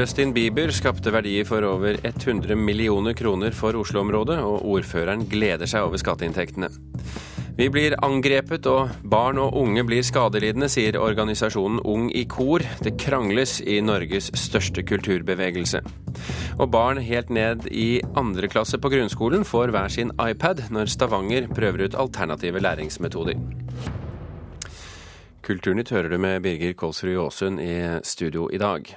Justin Bieber skapte verdier for over 100 millioner kroner for Oslo-området, og ordføreren gleder seg over skatteinntektene. Vi blir angrepet og barn og unge blir skadelidende, sier organisasjonen Ung i kor. Det krangles i Norges største kulturbevegelse. Og barn helt ned i andre klasse på grunnskolen får hver sin iPad når Stavanger prøver ut alternative læringsmetoder. Kulturnytt hører du med Birger Kolsrud Aasund i studio i dag.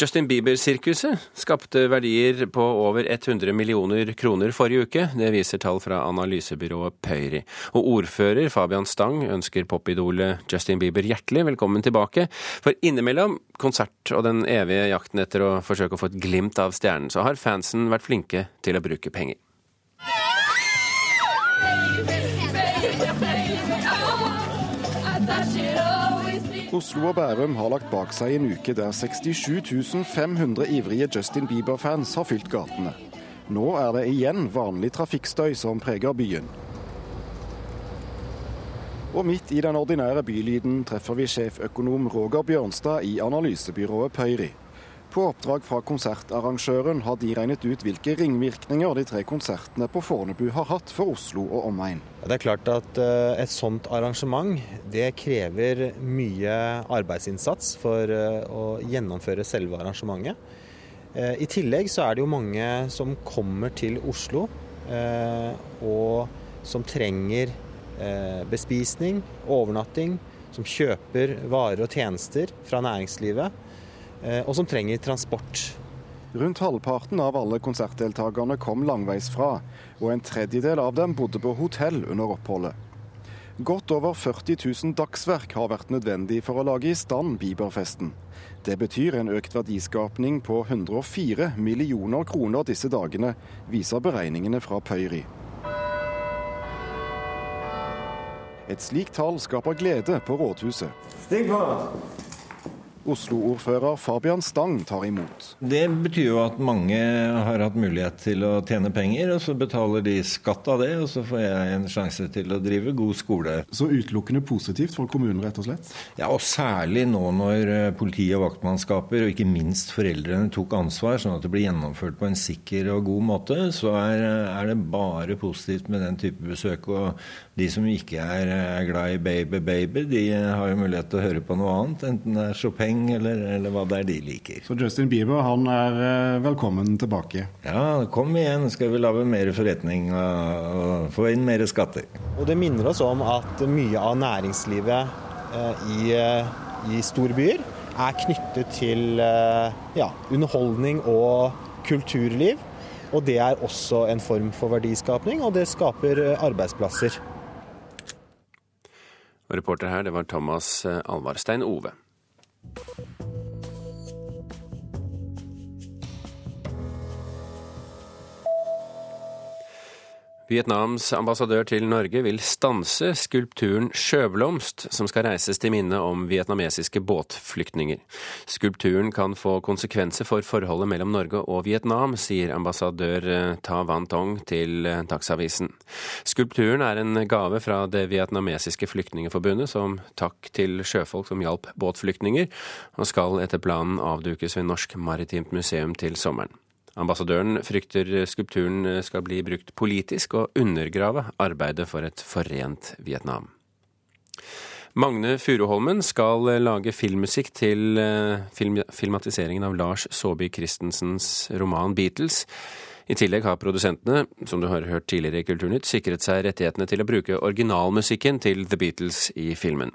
Justin Bieber-sirkuset skapte verdier på over 100 millioner kroner forrige uke. Det viser tall fra analysebyrået Pøyri. Og ordfører Fabian Stang ønsker popidolet Justin Bieber hjertelig velkommen tilbake. For innimellom konsert og den evige jakten etter å forsøke å få et glimt av stjernen, så har fansen vært flinke til å bruke penger. Oslo og Bærum har lagt bak seg en uke der 67 500 ivrige Justin Bieber-fans har fylt gatene. Nå er det igjen vanlig trafikkstøy som preger byen. Og midt i den ordinære bylyden treffer vi sjeføkonom Roger Bjørnstad i analysebyrået Pøyri. På oppdrag fra konsertarrangøren har de regnet ut hvilke ringvirkninger de tre konsertene på Fornebu har hatt for Oslo og omegn. Det er klart at eh, et sånt arrangement det krever mye arbeidsinnsats for eh, å gjennomføre selve arrangementet. Eh, I tillegg så er det jo mange som kommer til Oslo og som trenger bespisning, overnatting, som kjøper varer og tjenester fra næringslivet og som trenger transport. Rundt halvparten av alle konsertdeltakerne kom langveisfra, og en tredjedel av dem bodde på hotell under oppholdet. Godt over 40 000 dagsverk har vært nødvendig for å lage i stand Bieberfesten. Det betyr en økt verdiskapning på 104 millioner kroner disse dagene, viser beregningene fra Pøyri. Et slikt tall skaper glede på rådhuset. Stig på! Oslo-ordfører Fabian Stang tar imot. Det betyr jo at mange har hatt mulighet til å tjene penger, og så betaler de skatt av det, og så får jeg en sjanse til å drive god skole. Så utelukkende positivt for kommunen, rett og slett? Ja, og særlig nå når eh, politi og vaktmannskaper, og ikke minst foreldrene, tok ansvar, sånn at det blir gjennomført på en sikker og god måte, så er, er det bare positivt med den type besøk. Og de som ikke er, er glad i Baby Baby, de har jo mulighet til å høre på noe annet, enten det er Chopin gjeng, eller, eller, hva det er de liker. Så Justin Bieber han er eh, velkommen tilbake? Ja, kom igjen, skal vi lage mer forretning og, og få inn mer skatter. Og Det minner oss om at mye av næringslivet eh, i, store i storbyer er knyttet til eh, ja, underholdning og kulturliv. Og det er også en form for verdiskapning, og det skaper eh, arbeidsplasser. Og reporter her, det var Thomas Alvarstein Ove. you Vietnams ambassadør til Norge vil stanse skulpturen Sjøblomst, som skal reises til minne om vietnamesiske båtflyktninger. Skulpturen kan få konsekvenser for forholdet mellom Norge og Vietnam, sier ambassadør eh, Ta Van Tong til eh, Dagsavisen. Skulpturen er en gave fra det vietnamesiske flyktningeforbundet som takk til sjøfolk som hjalp båtflyktninger, og skal etter planen avdukes ved Norsk Maritimt Museum til sommeren. Ambassadøren frykter skulpturen skal bli brukt politisk og undergrave arbeidet for et forent Vietnam. Magne Furuholmen skal lage filmmusikk til eh, film filmatiseringen av Lars Saabye Christensens roman 'Beatles'. I tillegg har produsentene, som du har hørt tidligere i Kulturnytt, sikret seg rettighetene til å bruke originalmusikken til The Beatles i filmen.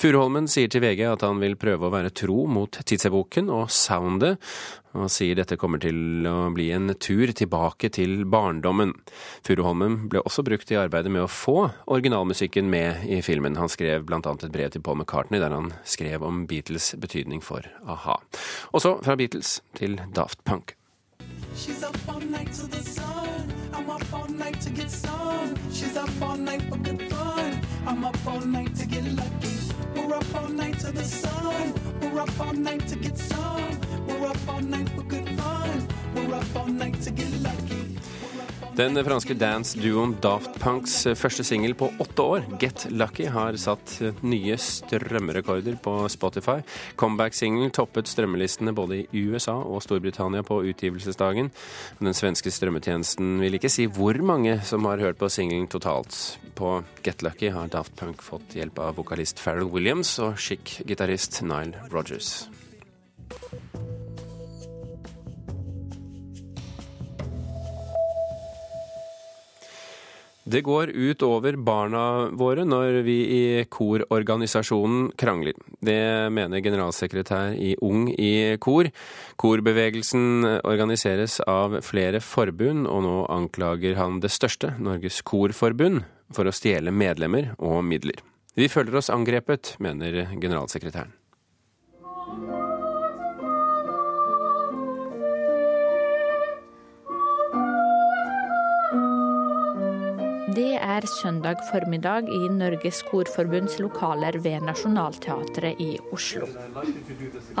Furuholmen sier til VG at han vil prøve å være tro mot tidsepoken og soundet, og sier dette kommer til å bli en tur tilbake til barndommen. Furuholmen ble også brukt i arbeidet med å få originalmusikken med i filmen. Han skrev bl.a. et brev til Paul McCartney der han skrev om Beatles' betydning for a-ha. Og fra Beatles til Daft Punk. She's up all night to the sun. I'm up all night to get some. She's up all night for good fun. I'm up all night to get lucky. We're up all night to the sun. We're up all night to get some. We're up all night for good fun. We're up all night to get lucky. Den franske dance-duoen Daft Punks første singel på åtte år, 'Get Lucky', har satt nye strømmerekorder på Spotify. Comeback-singelen toppet strømmelistene både i USA og Storbritannia på utgivelsesdagen. Den svenske strømmetjenesten vil ikke si hvor mange som har hørt på singelen totalt. På 'Get Lucky' har Daft Punk fått hjelp av vokalist Farrell Williams og chic-gitarist Nile Rogers. Det går ut over barna våre når vi i kororganisasjonen krangler. Det mener generalsekretær i Ung i kor. Korbevegelsen organiseres av flere forbund, og nå anklager han det største, Norges Korforbund, for å stjele medlemmer og midler. Vi føler oss angrepet, mener generalsekretæren. Det er søndag formiddag i Norges Korforbunds lokaler ved Nationaltheatret i Oslo.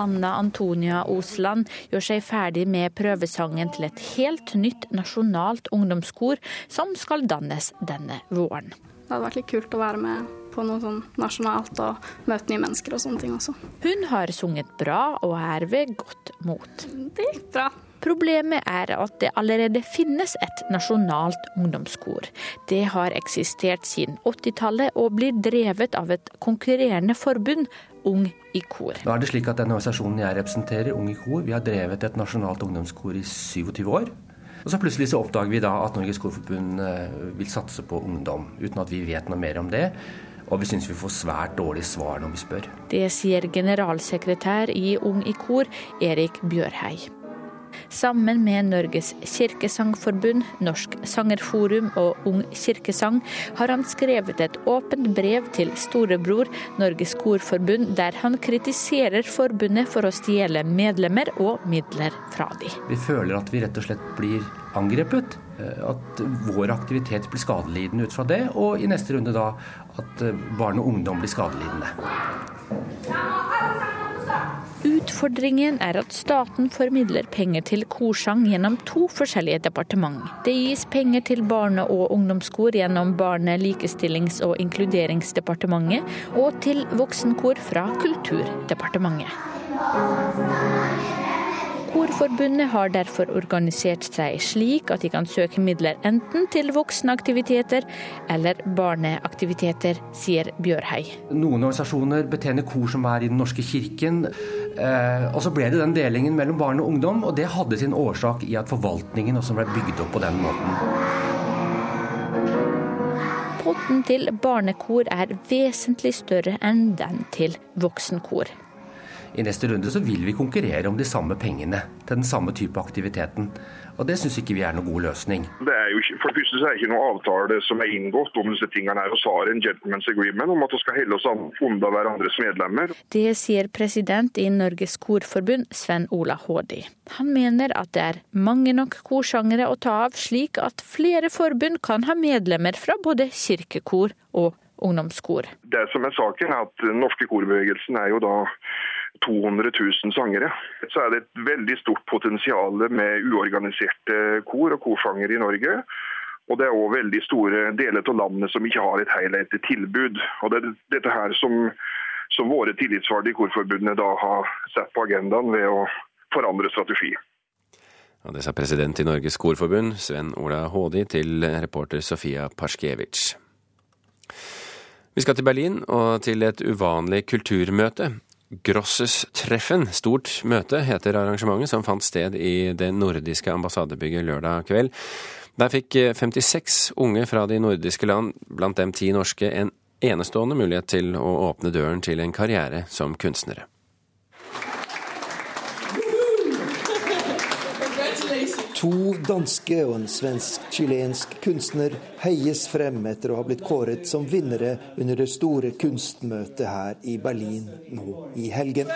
Anna Antonia Osland gjør seg ferdig med prøvesangen til et helt nytt nasjonalt ungdomskor som skal dannes denne våren. Det hadde vært litt kult å være med på noe sånn nasjonalt og møte nye mennesker og sånne ting også. Hun har sunget bra og er ved godt mot. Det gikk bra. Problemet er at det allerede finnes et nasjonalt ungdomskor. Det har eksistert siden 80-tallet og blir drevet av et konkurrerende forbund, Ung i kor. Nå er det slik at Den organisasjonen jeg representerer, Ung i kor, vi har drevet et nasjonalt ungdomskor i 27 år. Og så plutselig så oppdager vi da at Norges Korforbund eh, vil satse på ungdom, uten at vi vet noe mer om det. Og vi syns vi får svært dårlige svar når vi spør. Det sier generalsekretær i Ung i kor, Erik Bjørhei. Sammen med Norges kirkesangforbund, Norsk sangerforum og Ung kirkesang har han skrevet et åpent brev til storebror Norges korforbund, der han kritiserer forbundet for å stjele medlemmer og midler fra de. Vi føler at vi rett og slett blir angrepet. eh, At vår aktivitet blir skadelidende ut fra det, og i neste runde da at eh, barn og ungdom blir skadelidende. Utfordringen er at staten formidler penger til korsang gjennom to forskjellige departement. Det gis penger til barne- og ungdomskor gjennom Barne-, likestillings- og inkluderingsdepartementet, og til voksenkor fra Kulturdepartementet. Korforbundet har derfor organisert seg slik at de kan søke midler enten til voksenaktiviteter eller barneaktiviteter, sier Bjørhei. Noen organisasjoner betjener kor som er i Den norske kirken. Eh, og så ble det den delingen mellom barn og ungdom, og det hadde sin årsak i at forvaltningen også ble bygd opp på den måten. Potten til barnekor er vesentlig større enn den til voksenkor. I neste runde så vil vi konkurrere om de samme pengene til den samme type aktiviteten. Og det syns ikke vi er noen god løsning. Det er jo ikke, for det første så er det ikke noen avtale som er inngått om disse tingene her. Og så har en gentleman's agreement om at vi skal holde oss unna hverandres medlemmer. Det sier president i Norges Korforbund, Sven Ola Hådi. Han mener at det er mange nok korsangere å ta av, slik at flere forbund kan ha medlemmer fra både kirkekor og ungdomskor. Det som er saken er at den norske korbevegelsen er jo da 200 000 sangere. Så er det et veldig stort potensial med uorganiserte kor og korsangere i Norge. Og det er òg veldig store deler av landet som ikke har et helhetlig tilbud. Og det er dette her som, som våre tillitsvalgte i Korforbundet da har satt på agendaen ved å forandre strategi. Og det sa president i Norges Korforbund, Sven Ola Hådi, til reporter Sofia Parskevic. Vi skal til Berlin og til et uvanlig kulturmøte. Grosses-treffen, stort møte, heter arrangementet, som fant sted i det nordiske ambassadebygget lørdag kveld. Der fikk 56 unge fra de nordiske land, blant dem ti norske, en enestående mulighet til å åpne døren til en karriere som kunstnere. To danske og en svensk-chilensk kunstner heies frem etter å ha blitt kåret som vinnere under det store kunstmøtet her i Berlin nå i helgen.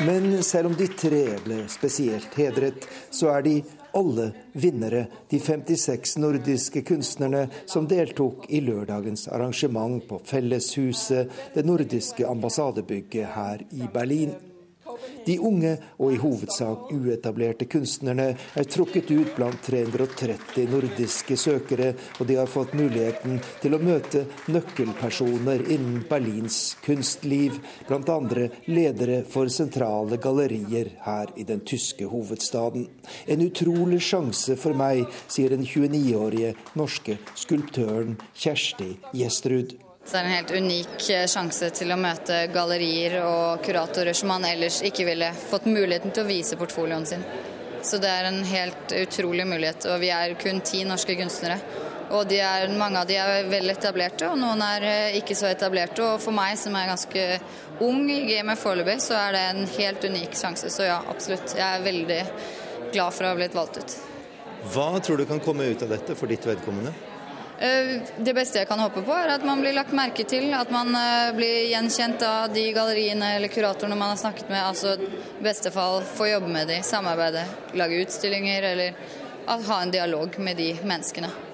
Men selv om de tre ble spesielt hedret, så er de alle vinnere, de 56 nordiske kunstnerne som deltok i lørdagens arrangement på Felleshuset, det nordiske ambassadebygget her i Berlin. De unge og i hovedsak uetablerte kunstnerne er trukket ut blant 330 nordiske søkere, og de har fått muligheten til å møte nøkkelpersoner innen Berlins kunstliv, bl.a. ledere for sentrale gallerier her i den tyske hovedstaden. En utrolig sjanse for meg, sier den 29-årige norske skulptøren Kjersti Gjestrud. Det er en helt unik eh, sjanse til å møte gallerier og kuratorer som man ellers ikke ville fått muligheten til å vise portfolioen sin. Så det er en helt utrolig mulighet. Og vi er kun ti norske kunstnere. Og er, mange av de er vel etablerte, og noen er eh, ikke så etablerte. Og for meg som er ganske ung i gamet foreløpig, så er det en helt unik sjanse. Så ja, absolutt. Jeg er veldig glad for å ha blitt valgt ut. Hva tror du kan komme ut av dette for ditt vedkommende? Eh, det beste jeg kan håpe på, er at man blir lagt merke til. At man eh, blir gjenkjent av de galleriene eller kuratorene man har snakket med. Altså i beste fall få jobbe med de, samarbeide, lage utstillinger eller ha en dialog med de menneskene.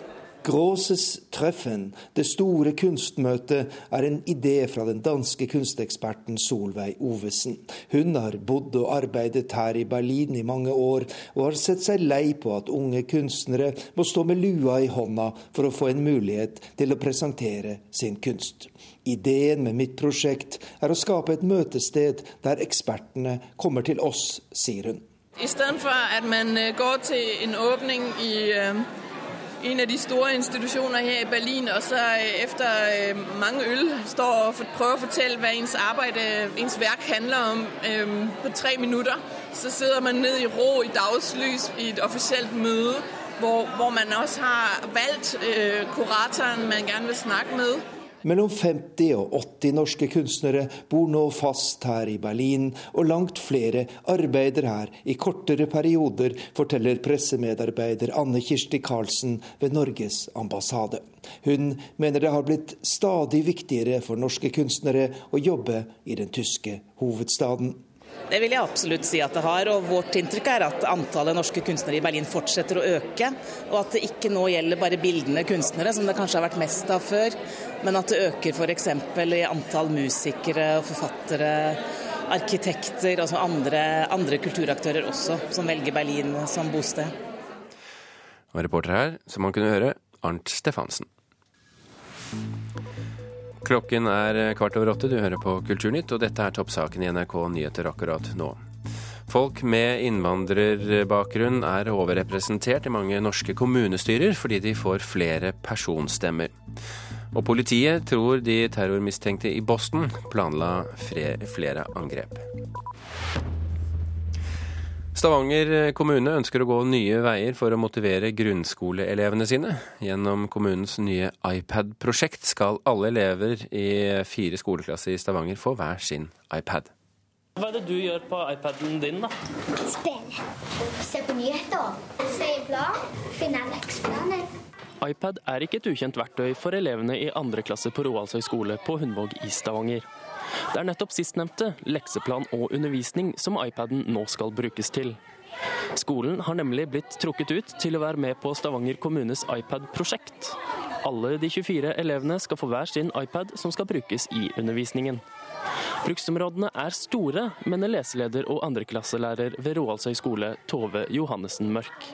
Gråses Treffen, det store kunstmøtet, er en idé fra den danske kunsteksperten Solveig Ovesen. Hun har bodd og arbeidet her i Berlin i mange år, og har sett seg lei på at unge kunstnere må stå med lua i hånda for å få en mulighet til å presentere sin kunst. Ideen med mitt prosjekt er å skape et møtested der ekspertene kommer til oss, sier hun. I for at man øh, går til en åpning i øh, en av de store institusjoner her i Berlin, og så øh, efter øh, mange øl står og prøver å fortelle hva ens arbeid, øh, ens verk handler om på tre minutter. Så sitter man ned i ro i dagslys i et offisielt møte, hvor, hvor man også har valgt kuratoren man gjerne vil snakke med. Mellom 50 og 80 norske kunstnere bor nå fast her i Berlin, og langt flere arbeider her i kortere perioder, forteller pressemedarbeider Anne Kirsti Karlsen ved Norges ambassade. Hun mener det har blitt stadig viktigere for norske kunstnere å jobbe i den tyske hovedstaden. Det vil jeg absolutt si at det har. og Vårt inntrykk er at antallet norske kunstnere i Berlin fortsetter å øke. Og at det ikke nå gjelder bare bildende kunstnere, som det kanskje har vært mest av før. Men at det øker f.eks. i antall musikere og forfattere, arkitekter, og andre, andre kulturaktører også, som velger Berlin som bosted. Og reporter her, som man kunne høre, Arnt Stefansen. Klokken er kvart over åtte, du hører på Kulturnytt, og dette er toppsaken i NRK Nyheter akkurat nå. Folk med innvandrerbakgrunn er overrepresentert i mange norske kommunestyrer fordi de får flere personstemmer. Og politiet tror de terrormistenkte i Boston planla flere angrep. Stavanger kommune ønsker å gå nye veier for å motivere grunnskoleelevene sine. Gjennom kommunens nye iPad-prosjekt skal alle elever i fire skoleklasser i Stavanger få hver sin iPad. Hva er det du gjør på iPaden din, da? Spille. Se på nyheter. Se i plan. Finne lekseplaner. iPad er ikke et ukjent verktøy for elevene i andre klasse på Roaldshøy skole på Hundvåg i Stavanger. Det er nettopp sistnevnte, lekseplan og undervisning, som iPaden nå skal brukes til. Skolen har nemlig blitt trukket ut til å være med på Stavanger kommunes iPad-prosjekt. Alle de 24 elevene skal få hver sin iPad som skal brukes i undervisningen. Bruksområdene er store, mener leseleder og andreklasselærer ved Roaldsøy skole, Tove Johannessen Mørk.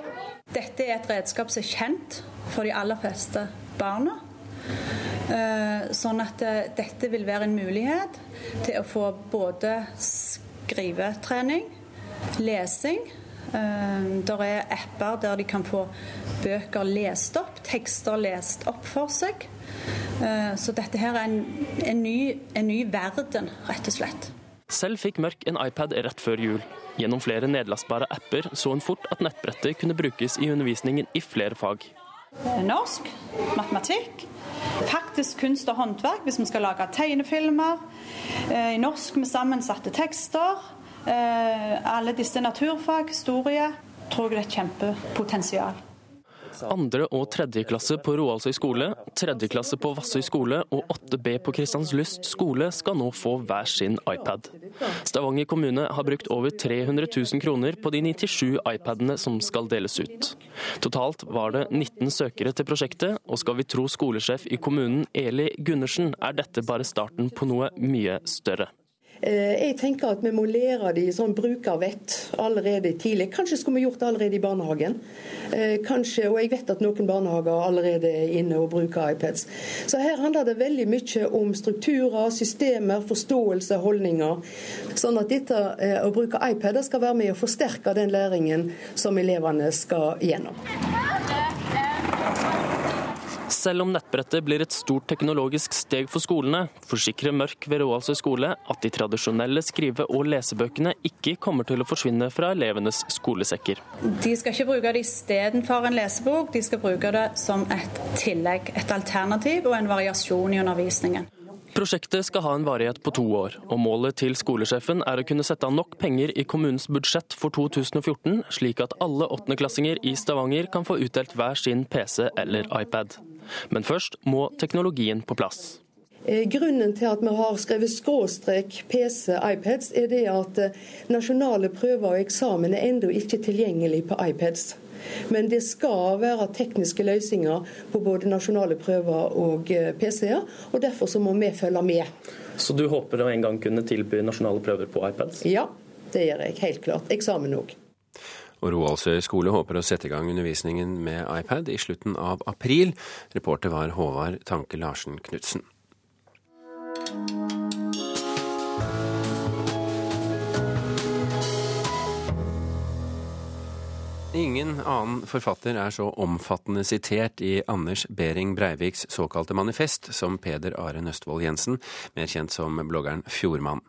Dette er et redskap som er kjent for de aller fleste barna. Eh, sånn at eh, dette vil være en mulighet til å få både skrivetrening, lesing. Der det er apper der de kan få bøker lest opp, tekster lest opp for seg. Så dette her er en, en, ny, en ny verden, rett og slett. Selv fikk Mørk en iPad rett før jul. Gjennom flere nedlastbare apper så hun fort at nettbrettet kunne brukes i undervisningen i flere fag. Norsk, matematikk, faktisk kunst og håndverk hvis vi skal lage tegnefilmer. Eh, I norsk med sammensatte tekster. Eh, alle disse naturfag, historie. Tror jeg det er et kjempepotensial. Andre- og tredjeklasse på Roaldsøy skole, tredjeklasse på Vassøy skole og 8B på Kristianslyst skole skal nå få hver sin iPad. Stavanger kommune har brukt over 300 000 kroner på de 97 iPadene som skal deles ut. Totalt var det 19 søkere til prosjektet, og skal vi tro skolesjef i kommunen Eli Gundersen, er dette bare starten på noe mye større. Eh, jeg tenker at vi må lære de sånn brukervett allerede tidlig. Kanskje skulle vi gjort det allerede i barnehagen. Eh, kanskje, og jeg vet at noen barnehager allerede er inne og bruker iPads. Så her handler det veldig mye om strukturer, systemer, forståelse, holdninger. Sånn at dette eh, å bruke iPader skal være med å forsterke den læringen som elevene skal gjennom. Selv om nettbrettet blir et stort teknologisk steg for skolene, forsikrer Mørk ved Roaldsøy skole at de tradisjonelle skrive- og lesebøkene ikke kommer til å forsvinne fra elevenes skolesekker. De skal ikke bruke det istedenfor en lesebok, de skal bruke det som et tillegg, et alternativ og en variasjon i undervisningen. Prosjektet skal ha en varighet på to år, og målet til skolesjefen er å kunne sette av nok penger i kommunens budsjett for 2014, slik at alle åttendeklassinger i Stavanger kan få utdelt hver sin PC eller iPad. Men først må teknologien på plass. Eh, grunnen til at vi har skrevet skråstrek PC iPads, er det at eh, nasjonale prøver og eksamen er ennå ikke tilgjengelig på iPads. Men det skal være tekniske løsninger på både nasjonale prøver og eh, PC-er, og derfor så må vi følge med. Så du håper å en gang kunne tilby nasjonale prøver på iPads? Ja, det gjør jeg helt klart. Eksamen òg. Og Roaldsøy skole håper å sette i gang undervisningen med iPad i slutten av april. Reporter var Håvard Tanke Larsen Knutsen. Ingen annen forfatter er så omfattende sitert i Anders Behring Breiviks såkalte manifest som Peder Are Nøstvold Jensen, mer kjent som bloggeren Fjordmann.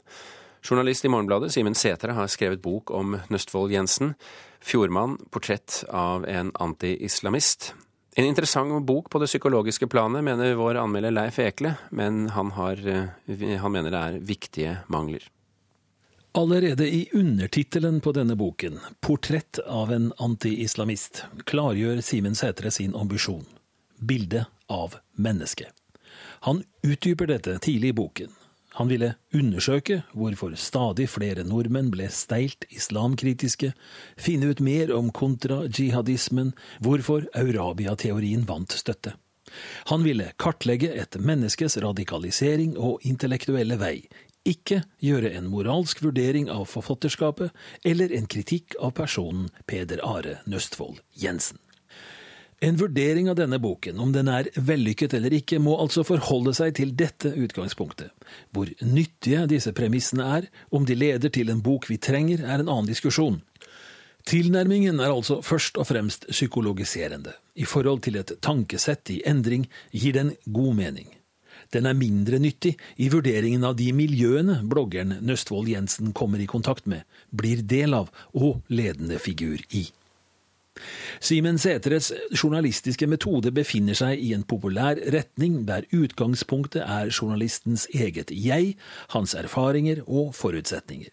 Journalist i Morgenbladet, Simen Sætre, har skrevet bok om Nøstvold Jensen. 'Fjordmann portrett av en anti-islamist'. En interessant bok på det psykologiske planet, mener vår anmelder Leif Ekle, men han, har, eh, han mener det er viktige mangler. Allerede i undertittelen på denne boken, 'Portrett av en anti-islamist', klargjør Simen Sætre sin ambisjon. Bildet av mennesket. Han utdyper dette tidlig i boken. Han ville undersøke hvorfor stadig flere nordmenn ble steilt islamkritiske, finne ut mer om kontra-jihadismen, hvorfor Eurabia-teorien vant støtte. Han ville kartlegge et menneskes radikalisering og intellektuelle vei, ikke gjøre en moralsk vurdering av forfatterskapet eller en kritikk av personen Peder Are Nøstfold Jensen. En vurdering av denne boken, om den er vellykket eller ikke, må altså forholde seg til dette utgangspunktet. Hvor nyttige disse premissene er, om de leder til en bok vi trenger, er en annen diskusjon. Tilnærmingen er altså først og fremst psykologiserende. I forhold til et tankesett i endring gir den god mening. Den er mindre nyttig i vurderingen av de miljøene bloggeren Nøstvold Jensen kommer i kontakt med, blir del av og ledende figur i. Simen Sætres journalistiske metode befinner seg i en populær retning der utgangspunktet er journalistens eget jeg, hans erfaringer og forutsetninger.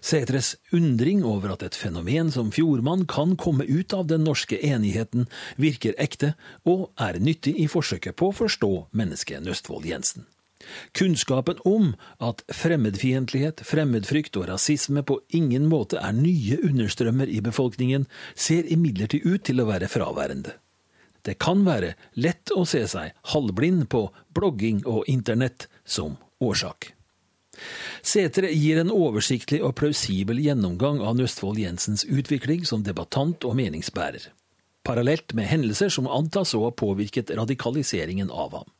Sætres undring over at et fenomen som Fjordmann kan komme ut av den norske enigheten, virker ekte og er nyttig i forsøket på å forstå mennesket Nøstvold Jensen. Kunnskapen om at fremmedfiendtlighet, fremmedfrykt og rasisme på ingen måte er nye understrømmer i befolkningen, ser imidlertid ut til å være fraværende. Det kan være lett å se seg halvblind på blogging og internett som årsak. Sætre gir en oversiktlig og plausibel gjennomgang av Nøstfold Jensens utvikling som debattant og meningsbærer, parallelt med hendelser som antas å ha påvirket radikaliseringen av ham.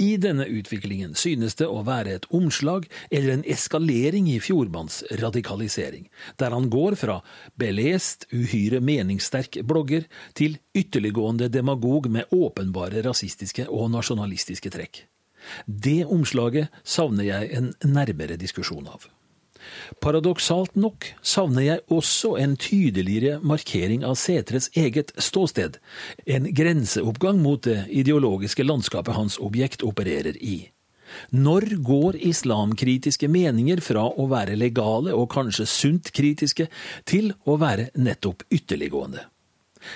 I denne utviklingen synes det å være et omslag eller en eskalering i Fjordmanns radikalisering, der han går fra belest, uhyre meningssterk blogger til ytterliggående demagog med åpenbare rasistiske og nasjonalistiske trekk. Det omslaget savner jeg en nærmere diskusjon av. Paradoksalt nok savner jeg også en tydeligere markering av Setres eget ståsted, en grenseoppgang mot det ideologiske landskapet hans objekt opererer i. Når går islamkritiske meninger fra å være legale og kanskje sunt kritiske til å være nettopp ytterliggående?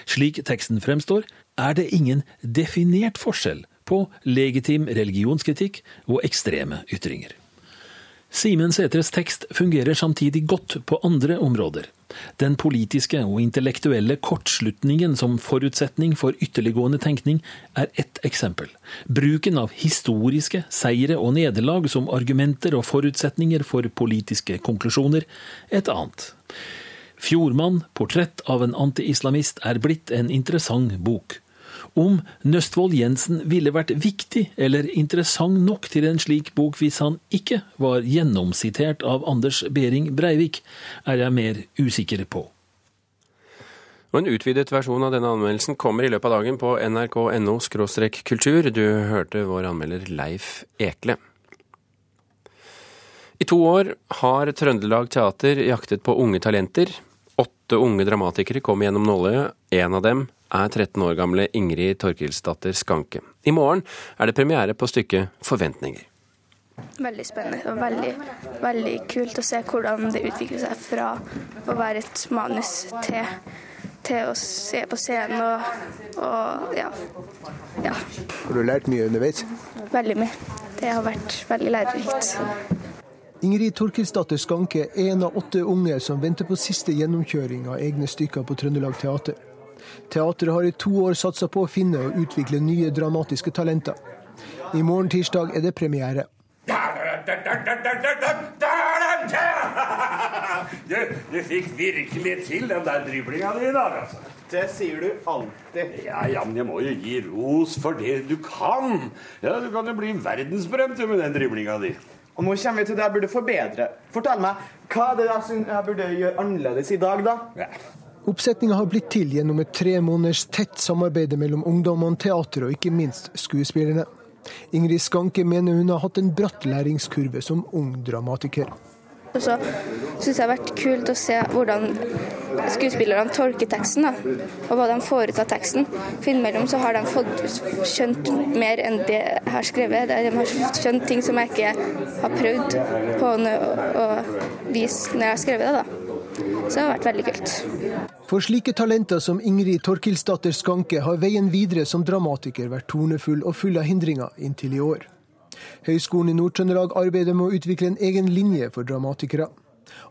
Slik teksten fremstår, er det ingen definert forskjell på legitim religionskritikk og ekstreme ytringer. Simen Sætres tekst fungerer samtidig godt på andre områder. Den politiske og intellektuelle kortslutningen som forutsetning for ytterliggående tenkning er ett eksempel. Bruken av historiske seire og nederlag som argumenter og forutsetninger for politiske konklusjoner et annet. Fjordmann, portrett av en antiislamist, er blitt en interessant bok. Om Nøstvold Jensen ville vært viktig eller interessant nok til en slik bok hvis han ikke var gjennomsitert av Anders Behring Breivik, er jeg mer usikker på. Og En utvidet versjon av denne anmeldelsen kommer i løpet av dagen på nrk.no kultur. Du hørte vår anmelder Leif Ekle. I to år har Trøndelag Teater jaktet på unge talenter. Åtte unge dramatikere kom gjennom nåløyet. En av dem er 13 år gamle Ingrid Torkilsdatter Skanke. I morgen er det premiere på stykket Forventninger. Veldig spennende og veldig, veldig kult å se hvordan det utvikler seg fra å være et manus til, til å se på scenen og, og ja. ja. Har du lært mye underveis? Veldig mye. Det har vært veldig lærerikt. Ingrid Torkilsdatter Skanke er en av åtte unge som venter på siste gjennomkjøring av egne stykker på Trøndelag Teater. Teatret har i to år satsa på å finne og utvikle nye dramatiske talenter. I morgen tirsdag er det premiere. Du, du fikk virkelig til den der driblinga di i dag, altså. Det sier du alltid. Ja, ja, men jeg må jo gi ros for det du kan. Ja, Du kan jo bli verdensberømt med den driblinga di. Og nå kommer vi til det jeg burde forbedre. Fortell meg, hva er det jeg, synes jeg burde gjøre annerledes i dag, da? Ja. Oppsetninga har blitt til gjennom et tre måneders tett samarbeid mellom ungdommene, teateret og ikke minst skuespillerne. Ingrid Skanke mener hun har hatt en bratt læringskurve som ung dramatiker. Og så syns jeg det har vært kult å se hvordan skuespillerne tolker teksten, da, og hva de får ut av teksten. For innimellom så har de fått skjønt mer enn det jeg har skrevet. De har skjønt ting som jeg ikke har prøvd på å vise når jeg har skrevet det. da. Så det har vært veldig kult. For slike talenter som Ingrid Torkilsdatter Skanke har veien videre som dramatiker vært tornefull og full av hindringer inntil i år. Høgskolen i Nord-Trøndelag arbeider med å utvikle en egen linje for dramatikere.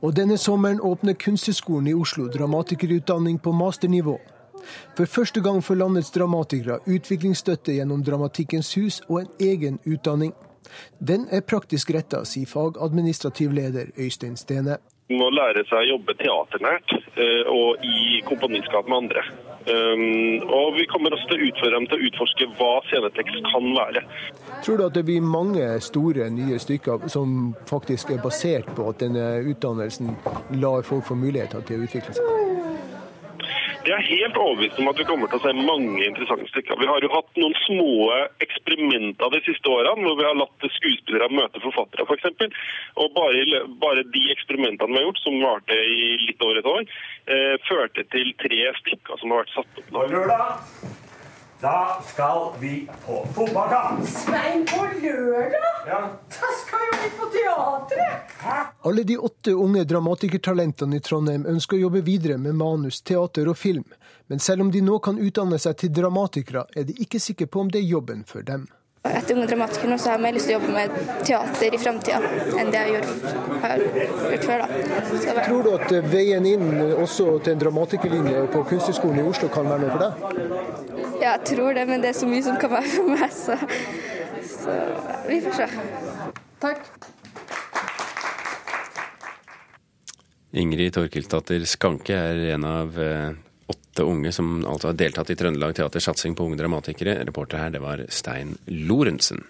Og denne sommeren åpner Kunsthøgskolen i Oslo dramatikerutdanning på masternivå. For første gang får landets dramatikere utviklingsstøtte gjennom Dramatikkens hus og en egen utdanning. Den er praktisk retta, sier fagadministrativ leder Øystein Stene må lære seg å jobbe teaternært eh, og i kompaniskap med andre. Um, og vi kommer også til å utføre dem til å utforske hva scenetekst kan være. Tror du at det blir mange store, nye stykker som faktisk er basert på at denne utdannelsen lar folk få muligheter til å utvikle seg? Jeg er helt overbevist om at vi kommer til å se mange interessante stykker. Vi har jo hatt noen små eksperimenter de siste årene, hvor vi har latt skuespillere møte forfattere, f.eks. For og bare, bare, de eksperimentene vi har gjort, som varte i litt over et år, eh, førte til tre stykker som har vært satt opp nå. Lørdag. Da skal vi på fotballkamp. Svein, på lørdag? Ja. Da skal jo vi på teatret! Alle de åtte unge dramatikertalentene i Trondheim ønsker å jobbe videre med manus, teater og film. Men selv om de nå kan utdanne seg til dramatikere, er de ikke sikre på om det er jobben for dem. Etter Unge Dramatikere nå så har jeg mer lyst til å jobbe med teater i framtida enn det jeg har gjort før. da. Tror du at veien inn også til en dramatikerlinje på Kunsthøgskolen i Oslo kan være noe for deg? Ja, jeg tror det, men det er så mye som kan være for meg, så, så vi får se. Takk. Ingrid Torkildtatter Skanke er en av eh, åtte unge som altså har deltatt i Trøndelag Teaters satsing på unge dramatikere. Reporter her, det var Stein Lorentzen.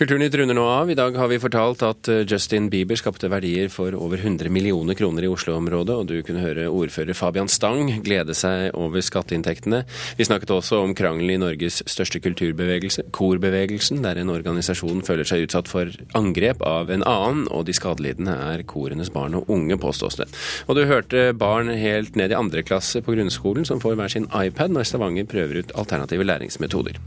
Kulturnytt runder nå av. I dag har vi fortalt at eh, Justin Bieber skapte verdier for over 100 millioner kroner i Oslo-området, og du kunne høre ordfører Fabian Stang glede seg over skatteinntektene. Vi snakket også om krangelen i Norges største kulturbevegelse, korbevegelsen, der en organisasjon føler seg utsatt for angrep av en annen, og de skadelidende er korenes barn og unge, påstås det. Og du hørte barn helt ned i andre klasse på grunnskolen som får hver sin iPad når Stavanger prøver ut alternative læringsmetoder.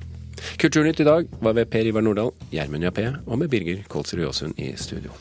Kulturnytt i dag var ved Per Ivar Nordahl, Gjermund Jappé og med Birger Kolsrud Jåsund i studio.